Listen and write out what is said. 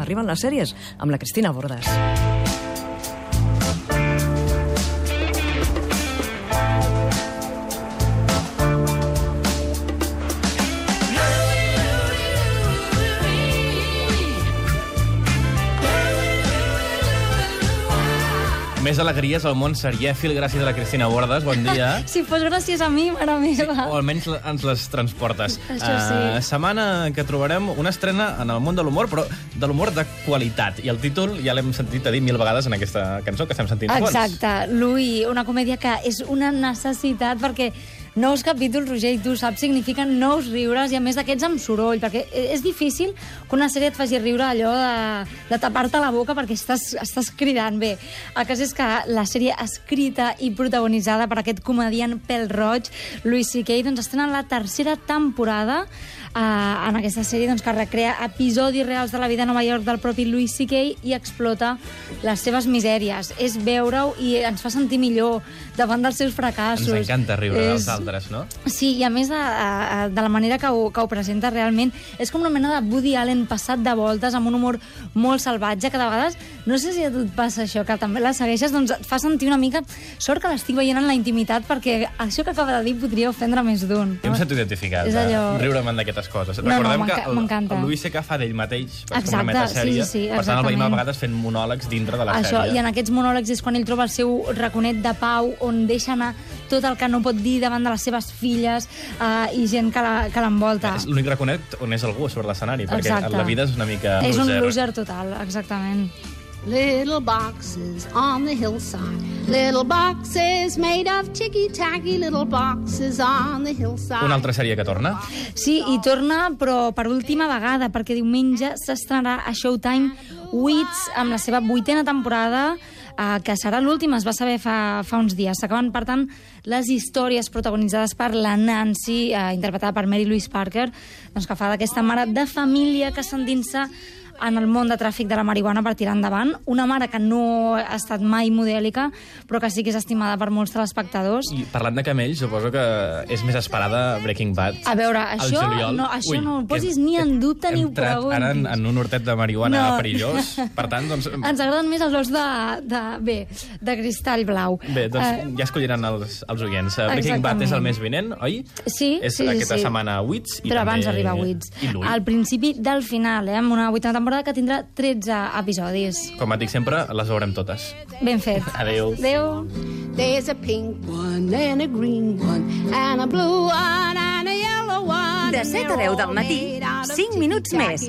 Arriben les sèries amb la Cristina Bordes. Més alegries al món serièfil gràcies a la Cristina Bordes. Bon dia. Si fos gràcies a mi, mare meva. O almenys ens les transportes. Això sí. Eh, setmana que trobarem una estrena en el món de l'humor, però de l'humor de qualitat. I el títol ja l'hem sentit a dir mil vegades en aquesta cançó que estem sentint. Exacte. Louis, una comèdia que és una necessitat perquè nous capítols, Roger, i tu saps, signifiquen nous riures i a més d'aquests amb soroll, perquè és difícil que una sèrie et faci riure allò de, de tapar-te la boca perquè estàs, estàs cridant. Bé, el cas és que la sèrie escrita i protagonitzada per aquest comediant pèl roig, Louis C.K., doncs estrena la tercera temporada eh, en aquesta sèrie doncs, que recrea episodis reals de la vida a Nova York del propi Louis C.K. i explota les seves misèries. És veure-ho i ens fa sentir millor davant dels seus fracassos. Ens encanta riure És- dels altres, no? Sí, i a més de, de la manera que ho, que ho presenta realment, és com una mena de Woody Allen passat de voltes, amb un humor molt salvatge, que de vegades, no sé si a tu et passa això, que també la segueixes, doncs et fa sentir una mica... Sort que l'estic veient en la intimitat, perquè això que acaba de dir podria ofendre més d'un. Jo em sento identificat És allò- riure'm d'aquestes coses. No, no, Recordem m'enca- que el, el Louis C.K. fa d'ell mateix, per Exacte, una metasèrie. sí, sí, per tant, el veiem a vegades fent monòlegs dintre de la Això, sèrie. i en aquests monòlegs és quan ell troba el seu raconet de pau, on deixa anar tot el que no pot dir davant de les seves filles uh, i gent que l'envolta. És l'únic raconet on és algú sobre l'escenari, perquè Exacte. la vida és una mica És un loser. loser total, exactament. Little boxes on the hillside. Little boxes made of ticky tacky. Little boxes on the hillside. Una altra sèrie que torna. Sí, i torna, però per última vegada, perquè diumenge s'estrenarà a Showtime Wits amb la seva vuitena temporada, eh, que serà l'última, es va saber fa, fa uns dies. S'acaben, per tant, les històries protagonitzades per la Nancy, eh, interpretada per Mary Louise Parker, doncs que fa d'aquesta mare de família que s'endinsa en el món de tràfic de la marihuana per tirar endavant. Una mare que no ha estat mai modèlica, però que sí que és estimada per molts telespectadors. I parlant de camells, suposo que és més esperada Breaking Bad. A veure, això no- això Ui, no ho posis hem- ni en hem- dubte ni ho preguntis. ara en, en un hortet de marihuana No. perillós. Per tant, doncs... Ens agraden més els ous de, de, bé, de cristall blau. Bé, doncs Eh, ja escolliran els, els oients. Uh, Breaking Bad Exactament. és el mes vinent, oi? Sí, és sí, aquesta sí. setmana a Wits. I Però també... abans arriba a Wits. I. Al principi del final, eh, amb una vuitena temporada que tindrà 13 episodis. Com et dic sempre, les veurem totes. Ben fet. Adéu. Adéu. There's a pink one and a green one and a blue one and a yellow one. De and 7 a they're 10 del matí, made out of 5 minuts més.